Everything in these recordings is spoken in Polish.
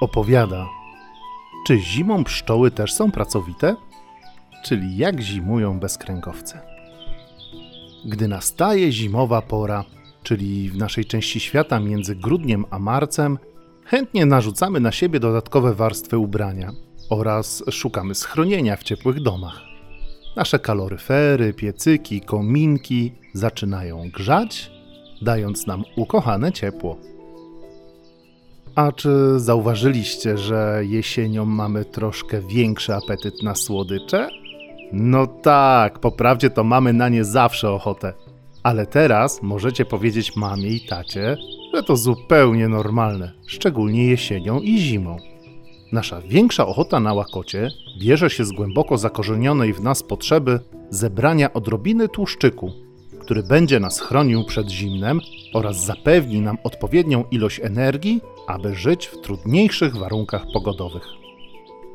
opowiada Czy zimą pszczoły też są pracowite? Czyli jak zimują bezkręgowce? Gdy nastaje zimowa pora, czyli w naszej części świata między grudniem a marcem, chętnie narzucamy na siebie dodatkowe warstwy ubrania oraz szukamy schronienia w ciepłych domach. Nasze kaloryfery, piecyki, kominki zaczynają grzać, dając nam ukochane ciepło. A czy zauważyliście, że jesienią mamy troszkę większy apetyt na słodycze? No tak, po prawdzie to mamy na nie zawsze ochotę. Ale teraz możecie powiedzieć mamie i tacie, że to zupełnie normalne, szczególnie jesienią i zimą. Nasza większa ochota na łakocie bierze się z głęboko zakorzenionej w nas potrzeby zebrania odrobiny tłuszczyku, który będzie nas chronił przed zimnem oraz zapewni nam odpowiednią ilość energii, aby żyć w trudniejszych warunkach pogodowych.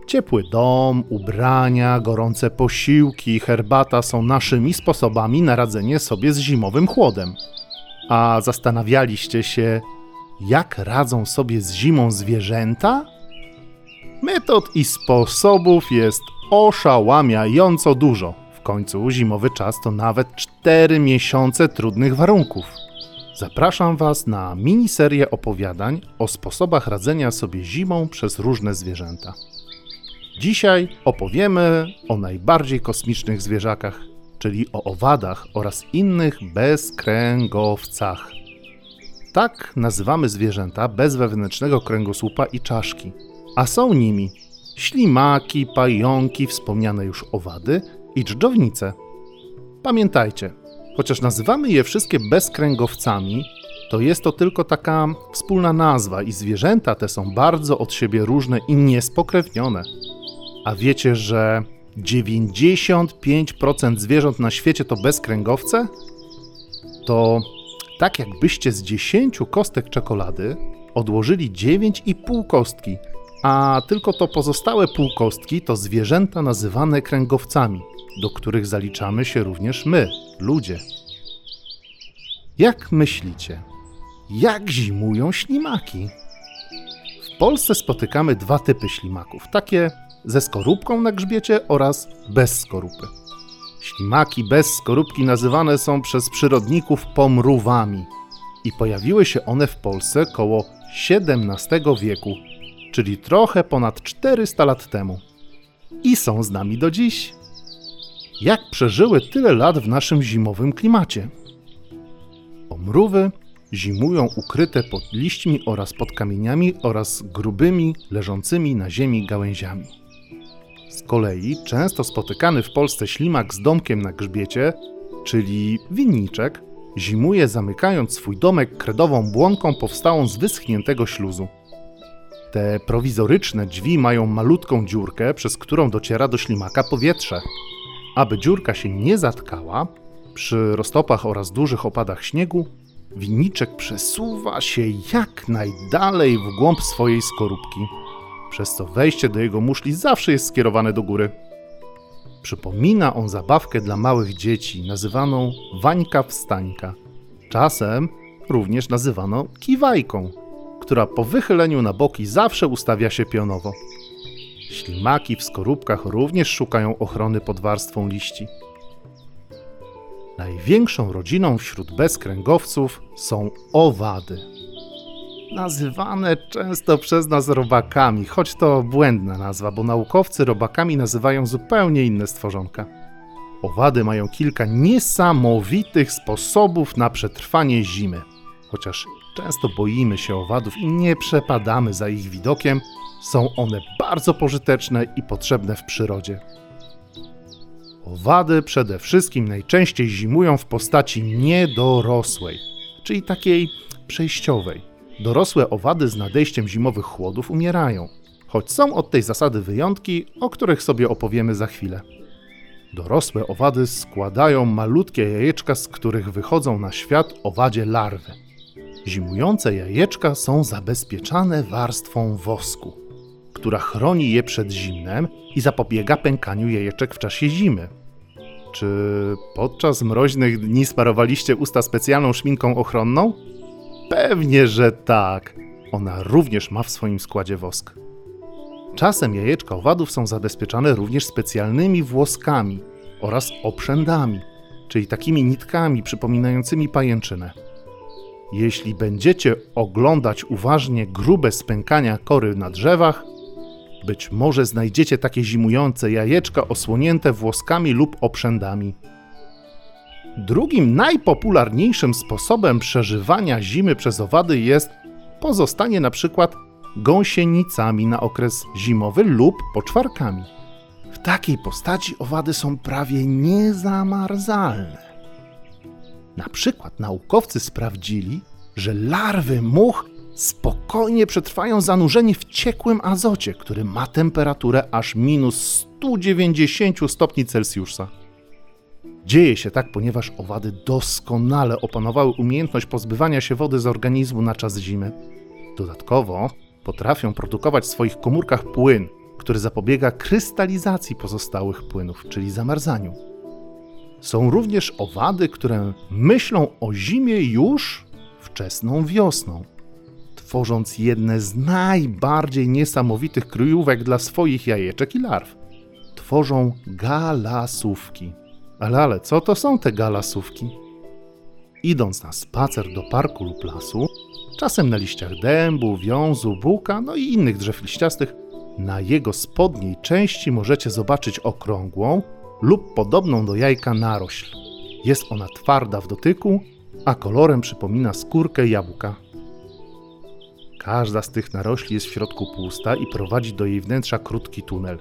Ciepły dom, ubrania, gorące posiłki, herbata są naszymi sposobami na radzenie sobie z zimowym chłodem. A zastanawialiście się, jak radzą sobie z zimą zwierzęta? Metod i sposobów jest oszałamiająco dużo. Końcu zimowy czas to nawet 4 miesiące trudnych warunków. Zapraszam Was na miniserię opowiadań o sposobach radzenia sobie zimą przez różne zwierzęta. Dzisiaj opowiemy o najbardziej kosmicznych zwierzakach, czyli o owadach oraz innych bezkręgowcach. Tak nazywamy zwierzęta bez wewnętrznego kręgosłupa i czaszki, a są nimi ślimaki, pająki, wspomniane już owady i dżdżownice. Pamiętajcie, chociaż nazywamy je wszystkie bezkręgowcami, to jest to tylko taka wspólna nazwa i zwierzęta te są bardzo od siebie różne i niespokrewnione. A wiecie, że 95% zwierząt na świecie to bezkręgowce? To tak jakbyście z 10 kostek czekolady odłożyli 9,5 kostki, a tylko to pozostałe półkostki to zwierzęta nazywane kręgowcami, do których zaliczamy się również my, ludzie. Jak myślicie, jak zimują ślimaki? W Polsce spotykamy dwa typy ślimaków, takie ze skorupką na grzbiecie oraz bez skorupy. Ślimaki bez skorupki nazywane są przez przyrodników pomruwami i pojawiły się one w Polsce koło XVII wieku, czyli trochę ponad 400 lat temu. I są z nami do dziś. Jak przeżyły tyle lat w naszym zimowym klimacie? Pomrówy zimują ukryte pod liśćmi oraz pod kamieniami oraz grubymi, leżącymi na ziemi gałęziami. Z kolei często spotykany w Polsce ślimak z domkiem na grzbiecie, czyli winniczek, zimuje zamykając swój domek kredową błonką powstałą z wyschniętego śluzu. Te prowizoryczne drzwi mają malutką dziurkę, przez którą dociera do ślimaka powietrze. Aby dziurka się nie zatkała, przy roztopach oraz dużych opadach śniegu, winniczek przesuwa się jak najdalej w głąb swojej skorupki przez co wejście do jego muszli zawsze jest skierowane do góry. Przypomina on zabawkę dla małych dzieci, nazywaną Wańka Wstańka. Czasem również nazywano kiwajką, która po wychyleniu na boki zawsze ustawia się pionowo. Ślimaki w skorupkach również szukają ochrony pod warstwą liści. Największą rodziną wśród bezkręgowców są owady nazywane często przez nas robakami, choć to błędna nazwa, bo naukowcy robakami nazywają zupełnie inne stworzonka. Owady mają kilka niesamowitych sposobów na przetrwanie zimy. Chociaż często boimy się owadów i nie przepadamy za ich widokiem, są one bardzo pożyteczne i potrzebne w przyrodzie. Owady przede wszystkim najczęściej zimują w postaci niedorosłej, czyli takiej przejściowej. Dorosłe owady z nadejściem zimowych chłodów umierają, choć są od tej zasady wyjątki, o których sobie opowiemy za chwilę. Dorosłe owady składają malutkie jajeczka, z których wychodzą na świat owadzie larwy. Zimujące jajeczka są zabezpieczane warstwą wosku, która chroni je przed zimnem i zapobiega pękaniu jajeczek w czasie zimy. Czy podczas mroźnych dni sparowaliście usta specjalną szminką ochronną? Pewnie, że tak. ona również ma w swoim składzie wosk. Czasem jajeczka owadów są zabezpieczane również specjalnymi włoskami oraz oprzędami, czyli takimi nitkami przypominającymi pajęczynę. Jeśli będziecie oglądać uważnie grube spękania kory na drzewach, być może znajdziecie takie zimujące jajeczka osłonięte włoskami lub oprzędami. Drugim najpopularniejszym sposobem przeżywania zimy przez owady jest pozostanie na przykład gąsienicami na okres zimowy lub poczwarkami. W takiej postaci owady są prawie niezamarzalne. Na przykład naukowcy sprawdzili, że larwy much spokojnie przetrwają zanurzenie w ciekłym azocie, który ma temperaturę aż minus 190 stopni Celsjusza. Dzieje się tak, ponieważ owady doskonale opanowały umiejętność pozbywania się wody z organizmu na czas zimy. Dodatkowo potrafią produkować w swoich komórkach płyn, który zapobiega krystalizacji pozostałych płynów, czyli zamarzaniu. Są również owady, które myślą o zimie już wczesną wiosną, tworząc jedne z najbardziej niesamowitych kryjówek dla swoich jajeczek i larw. Tworzą galasówki. Ale, ale, co to są te galasówki? Idąc na spacer do parku lub lasu, czasem na liściach dębu, wiązu, buka, no i innych drzew liściastych, na jego spodniej części możecie zobaczyć okrągłą lub podobną do jajka narośl. Jest ona twarda w dotyku, a kolorem przypomina skórkę jabłka. Każda z tych narośli jest w środku pusta i prowadzi do jej wnętrza krótki tunel.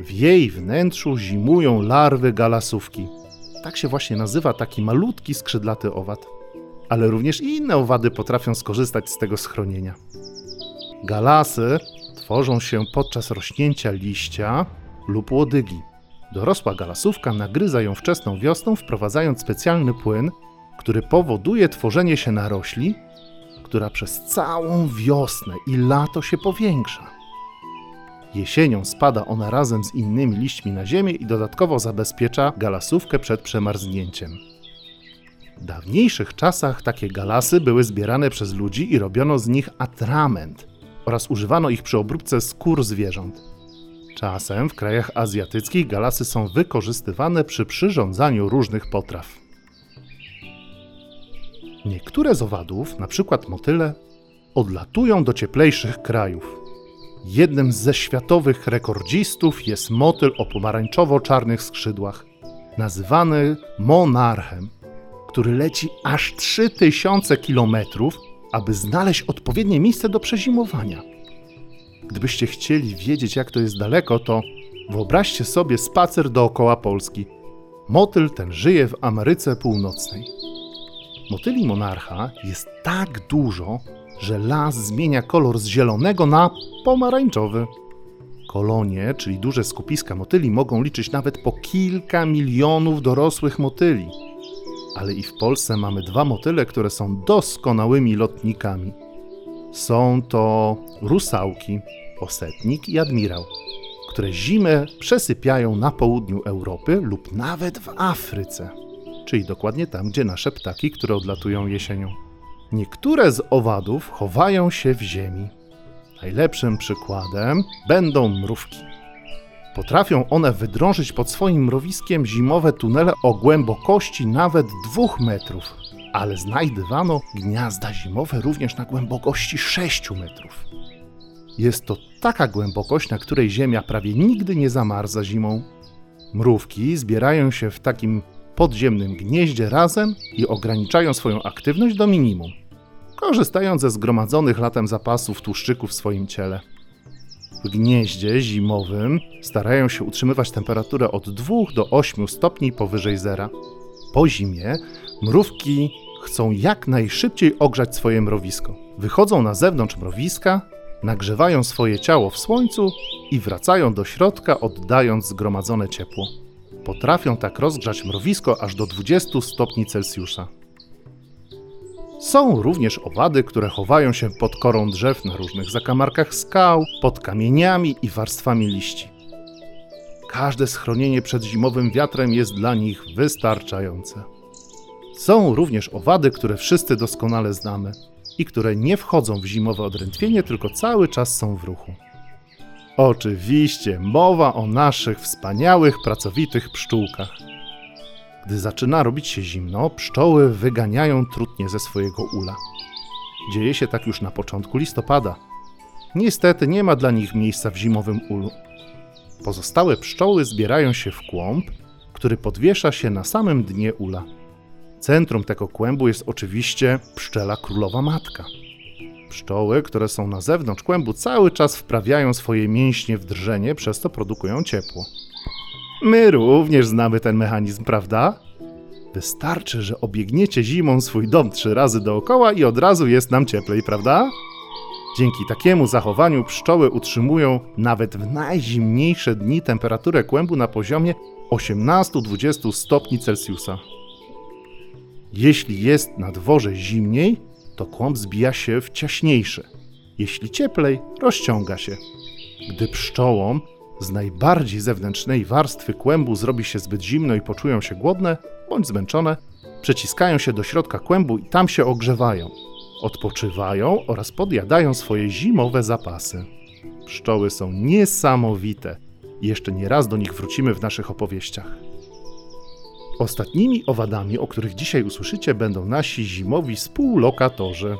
W jej wnętrzu zimują larwy galasówki. Tak się właśnie nazywa taki malutki skrzydlaty owad. Ale również inne owady potrafią skorzystać z tego schronienia. Galasy tworzą się podczas rośnięcia liścia lub łodygi. Dorosła galasówka nagryza ją wczesną wiosną, wprowadzając specjalny płyn, który powoduje tworzenie się narośli, która przez całą wiosnę i lato się powiększa. Jesienią spada ona razem z innymi liśćmi na ziemię i dodatkowo zabezpiecza galasówkę przed przemarznięciem. W dawniejszych czasach takie galasy były zbierane przez ludzi i robiono z nich atrament oraz używano ich przy obróbce skór zwierząt. Czasem w krajach azjatyckich galasy są wykorzystywane przy przyrządzaniu różnych potraw. Niektóre z owadów, np. motyle, odlatują do cieplejszych krajów. Jednym ze światowych rekordzistów jest motyl o pomarańczowo-czarnych skrzydłach, nazywany monarchem, który leci aż 3000 km, aby znaleźć odpowiednie miejsce do przezimowania. Gdybyście chcieli wiedzieć, jak to jest daleko, to wyobraźcie sobie spacer dookoła Polski. Motyl ten żyje w Ameryce Północnej. Motyli monarcha jest tak dużo, że las zmienia kolor z zielonego na pomarańczowy. Kolonie, czyli duże skupiska motyli, mogą liczyć nawet po kilka milionów dorosłych motyli. Ale i w Polsce mamy dwa motyle, które są doskonałymi lotnikami. Są to rusałki, osetnik i admirał, które zimę przesypiają na południu Europy lub nawet w Afryce, czyli dokładnie tam, gdzie nasze ptaki, które odlatują jesienią. Niektóre z owadów chowają się w ziemi. Najlepszym przykładem będą mrówki. Potrafią one wydrążyć pod swoim mrowiskiem zimowe tunele o głębokości nawet dwóch metrów, ale znajdywano gniazda zimowe również na głębokości 6 metrów. Jest to taka głębokość, na której ziemia prawie nigdy nie zamarza zimą. Mrówki zbierają się w takim podziemnym gnieździe razem i ograniczają swoją aktywność do minimum, korzystając ze zgromadzonych latem zapasów tłuszczyku w swoim ciele. W gnieździe zimowym starają się utrzymywać temperaturę od 2 do 8 stopni powyżej zera. Po zimie mrówki chcą jak najszybciej ogrzać swoje mrowisko. Wychodzą na zewnątrz mrowiska, nagrzewają swoje ciało w słońcu i wracają do środka, oddając zgromadzone ciepło. Potrafią tak rozgrzać mrowisko aż do 20 stopni Celsjusza. Są również owady, które chowają się pod korą drzew na różnych zakamarkach skał, pod kamieniami i warstwami liści. Każde schronienie przed zimowym wiatrem jest dla nich wystarczające. Są również owady, które wszyscy doskonale znamy. i które nie wchodzą w zimowe odrętwienie, tylko cały czas są w ruchu. Oczywiście mowa o naszych wspaniałych, pracowitych pszczółkach. Gdy zaczyna robić się zimno, pszczoły wyganiają trutnie ze swojego ula. Dzieje się tak już na początku listopada. Niestety nie ma dla nich miejsca w zimowym ulu. Pozostałe pszczoły zbierają się w kłąb, który podwiesza się na samym dnie ula. Centrum tego kłębu jest oczywiście pszczela królowa matka. Pszczoły, które są na zewnątrz kłębu, cały czas wprawiają swoje mięśnie w drżenie, przez co produkują ciepło. My również znamy ten mechanizm, prawda? Wystarczy, że obiegniecie zimą swój dom trzy razy dookoła i od razu jest nam cieplej, prawda? Dzięki takiemu zachowaniu pszczoły utrzymują nawet w najzimniejsze dni temperaturę kłębu na poziomie 18-20 stopni Celsjusza. Jeśli jest na dworze zimniej, to kłąb zbija się w ciaśniejszy. Jeśli cieplej, rozciąga się. Gdy pszczołom z najbardziej zewnętrznej warstwy kłębu zrobi się zbyt zimno i poczują się głodne bądź zmęczone, przeciskają się do środka kłębu i tam się ogrzewają, odpoczywają oraz podjadają swoje zimowe zapasy. Pszczoły są niesamowite. Jeszcze nie raz do nich wrócimy w naszych opowieściach. Ostatnimi owadami, o których dzisiaj usłyszycie, będą nasi zimowi współlokatorzy.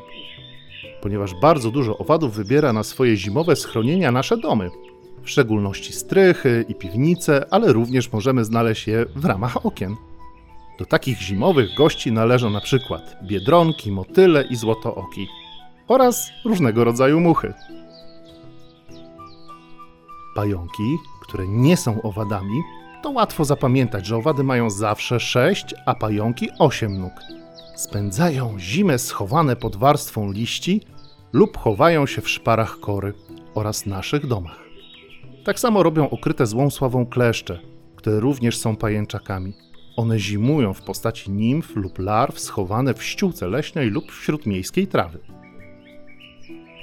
Ponieważ bardzo dużo owadów wybiera na swoje zimowe schronienia nasze domy, w szczególności strychy i piwnice, ale również możemy znaleźć je w ramach okien. Do takich zimowych gości należą na przykład biedronki, motyle i złotooki oraz różnego rodzaju muchy. Pająki, które nie są owadami, to łatwo zapamiętać, że owady mają zawsze 6, a pająki 8 nóg. Spędzają zimę schowane pod warstwą liści lub chowają się w szparach kory oraz naszych domach. Tak samo robią okryte złą sławą kleszcze, które również są pajęczakami. One zimują w postaci nimf lub larw schowane w ściółce leśnej lub wśród miejskiej trawy.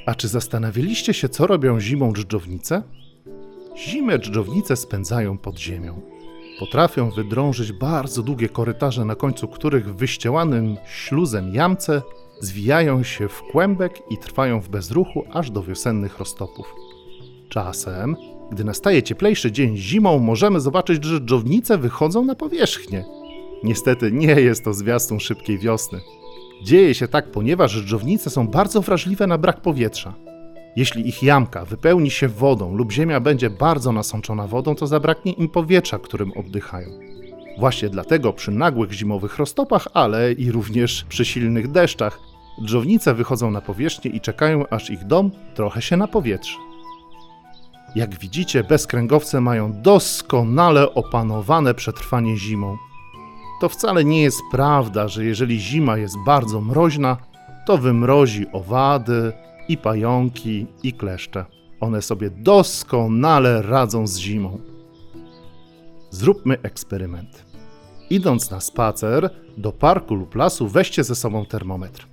A czy zastanawialiście się, co robią zimą dżdżownice? Zimę dżdżownice spędzają pod ziemią. Potrafią wydrążyć bardzo długie korytarze, na końcu których wyściełanym śluzem jamce zwijają się w kłębek i trwają w bezruchu aż do wiosennych roztopów. Czasem, gdy nastaje cieplejszy dzień zimą, możemy zobaczyć, że dżdżownice wychodzą na powierzchnię. Niestety nie jest to zwiastun szybkiej wiosny. Dzieje się tak, ponieważ dżdżownice są bardzo wrażliwe na brak powietrza. Jeśli ich jamka wypełni się wodą lub ziemia będzie bardzo nasączona wodą, to zabraknie im powietrza, którym oddychają. Właśnie dlatego przy nagłych zimowych roztopach, ale i również przy silnych deszczach, dżownice wychodzą na powierzchnię i czekają, aż ich dom trochę się napowietrze. Jak widzicie, bezkręgowce mają doskonale opanowane przetrwanie zimą. To wcale nie jest prawda, że jeżeli zima jest bardzo mroźna, to wymrozi owady, i pająki, i kleszcze. One sobie doskonale radzą z zimą. Zróbmy eksperyment. Idąc na spacer do parku lub lasu, weźcie ze sobą termometr.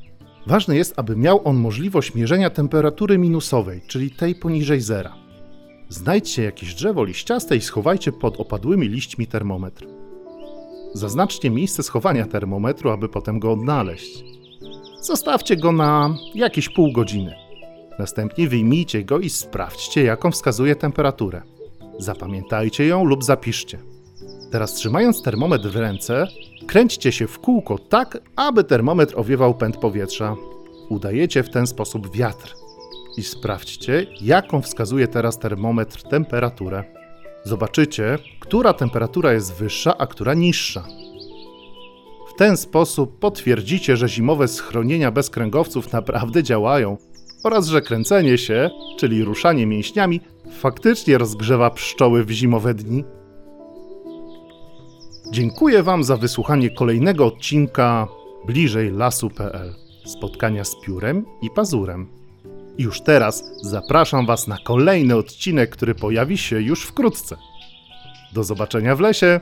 Ważne jest, aby miał on możliwość mierzenia temperatury minusowej, czyli tej poniżej zera. Znajdźcie jakieś drzewo liściaste i schowajcie pod opadłymi liśćmi termometr. Zaznaczcie miejsce schowania termometru, aby potem go odnaleźć. Zostawcie go na jakieś pół godziny. Następnie wyjmijcie go i sprawdźcie, jaką wskazuje temperaturę. Zapamiętajcie ją lub zapiszcie. Teraz trzymając termometr w ręce, kręćcie się w kółko tak, aby termometr owiewał pęd powietrza. Udajecie w ten sposób wiatr. I sprawdźcie, jaką wskazuje teraz termometr temperaturę. Zobaczycie, która temperatura jest wyższa, a która niższa. W ten sposób potwierdzicie, że zimowe schronienia bez kręgowców naprawdę działają oraz że kręcenie się, czyli ruszanie mięśniami, faktycznie rozgrzewa pszczoły w zimowe dni. Dziękuję Wam za wysłuchanie kolejnego odcinka bliżej lasu.pl spotkania z piórem i pazurem. Już teraz zapraszam Was na kolejny odcinek, który pojawi się już wkrótce. Do zobaczenia w lesie!